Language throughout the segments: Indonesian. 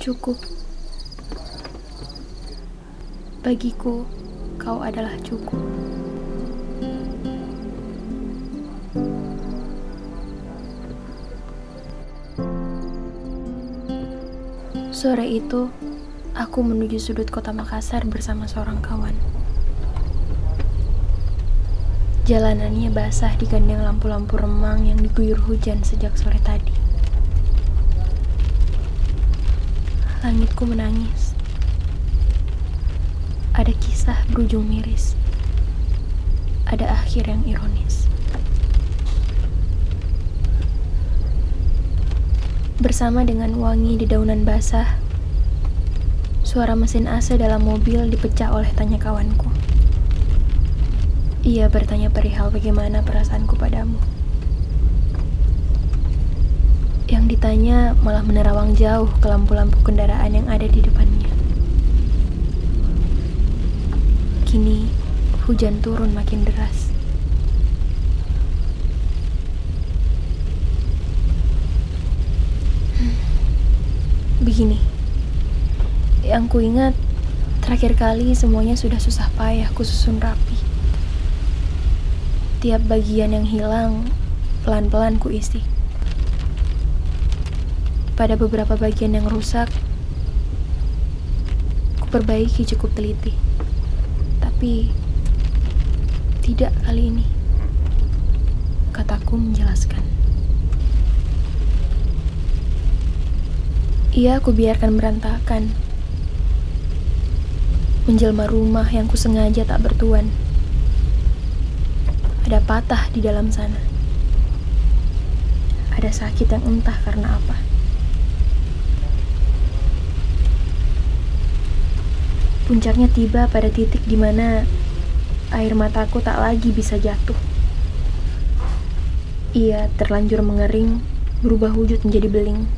Cukup. Bagiku, kau adalah cukup. Sore itu, aku menuju sudut kota Makassar bersama seorang kawan. Jalanannya basah digandeng lampu-lampu remang yang diguyur hujan sejak sore tadi. Langitku menangis. Ada kisah berujung miris. Ada akhir yang ironis. Bersama dengan wangi di daunan basah, suara mesin AC dalam mobil dipecah oleh tanya kawanku. Ia bertanya perihal bagaimana perasaanku padamu. Yang ditanya malah menerawang jauh ke lampu-lampu kendaraan yang ada di depannya. Kini hujan turun makin deras. Begini, yang kuingat terakhir kali semuanya sudah susah payah kususun rapi. Tiap bagian yang hilang, pelan-pelan kuisi pada beberapa bagian yang rusak, kuperbaiki cukup teliti. Tapi tidak kali ini. Kataku menjelaskan. Ia aku biarkan berantakan. Menjelma rumah yang kusengaja tak bertuan. Ada patah di dalam sana. Ada sakit yang entah karena apa. Puncaknya tiba pada titik di mana air mataku tak lagi bisa jatuh. Ia terlanjur mengering, berubah wujud menjadi beling.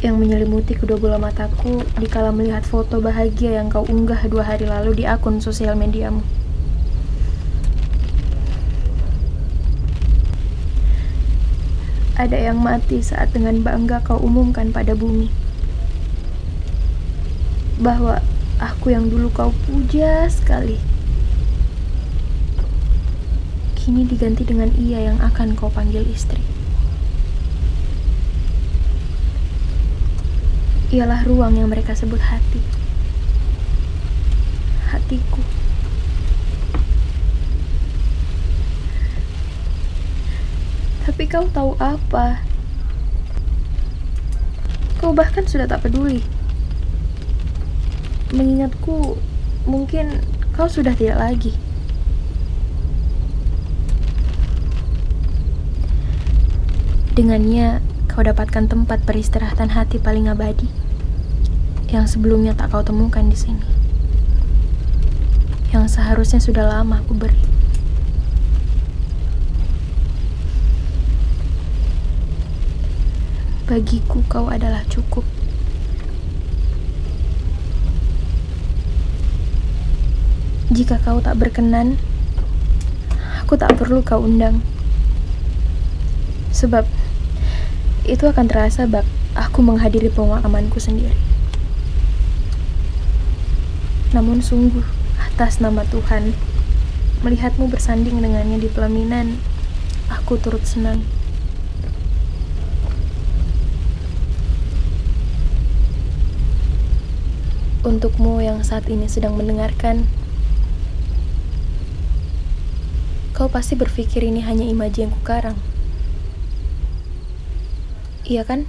Yang menyelimuti kedua bola mataku dikala melihat foto bahagia yang kau unggah dua hari lalu di akun sosial mediamu. Ada yang mati saat dengan bangga kau umumkan pada bumi bahwa aku yang dulu kau puja sekali kini diganti dengan ia yang akan kau panggil istri. Ialah ruang yang mereka sebut hati. Hatiku. Tapi kau tahu apa? Kau bahkan sudah tak peduli mengingatku mungkin kau sudah tidak lagi. Dengannya kau dapatkan tempat peristirahatan hati paling abadi yang sebelumnya tak kau temukan di sini. Yang seharusnya sudah lama aku beri. Bagiku kau adalah cukup. Jika kau tak berkenan, aku tak perlu kau undang. Sebab itu akan terasa bak aku menghadiri pemakamanku sendiri. Namun sungguh, atas nama Tuhan, melihatmu bersanding dengannya di pelaminan, aku turut senang. Untukmu yang saat ini sedang mendengarkan, Kau pasti berpikir ini hanya imaji yang kukarang. Iya kan?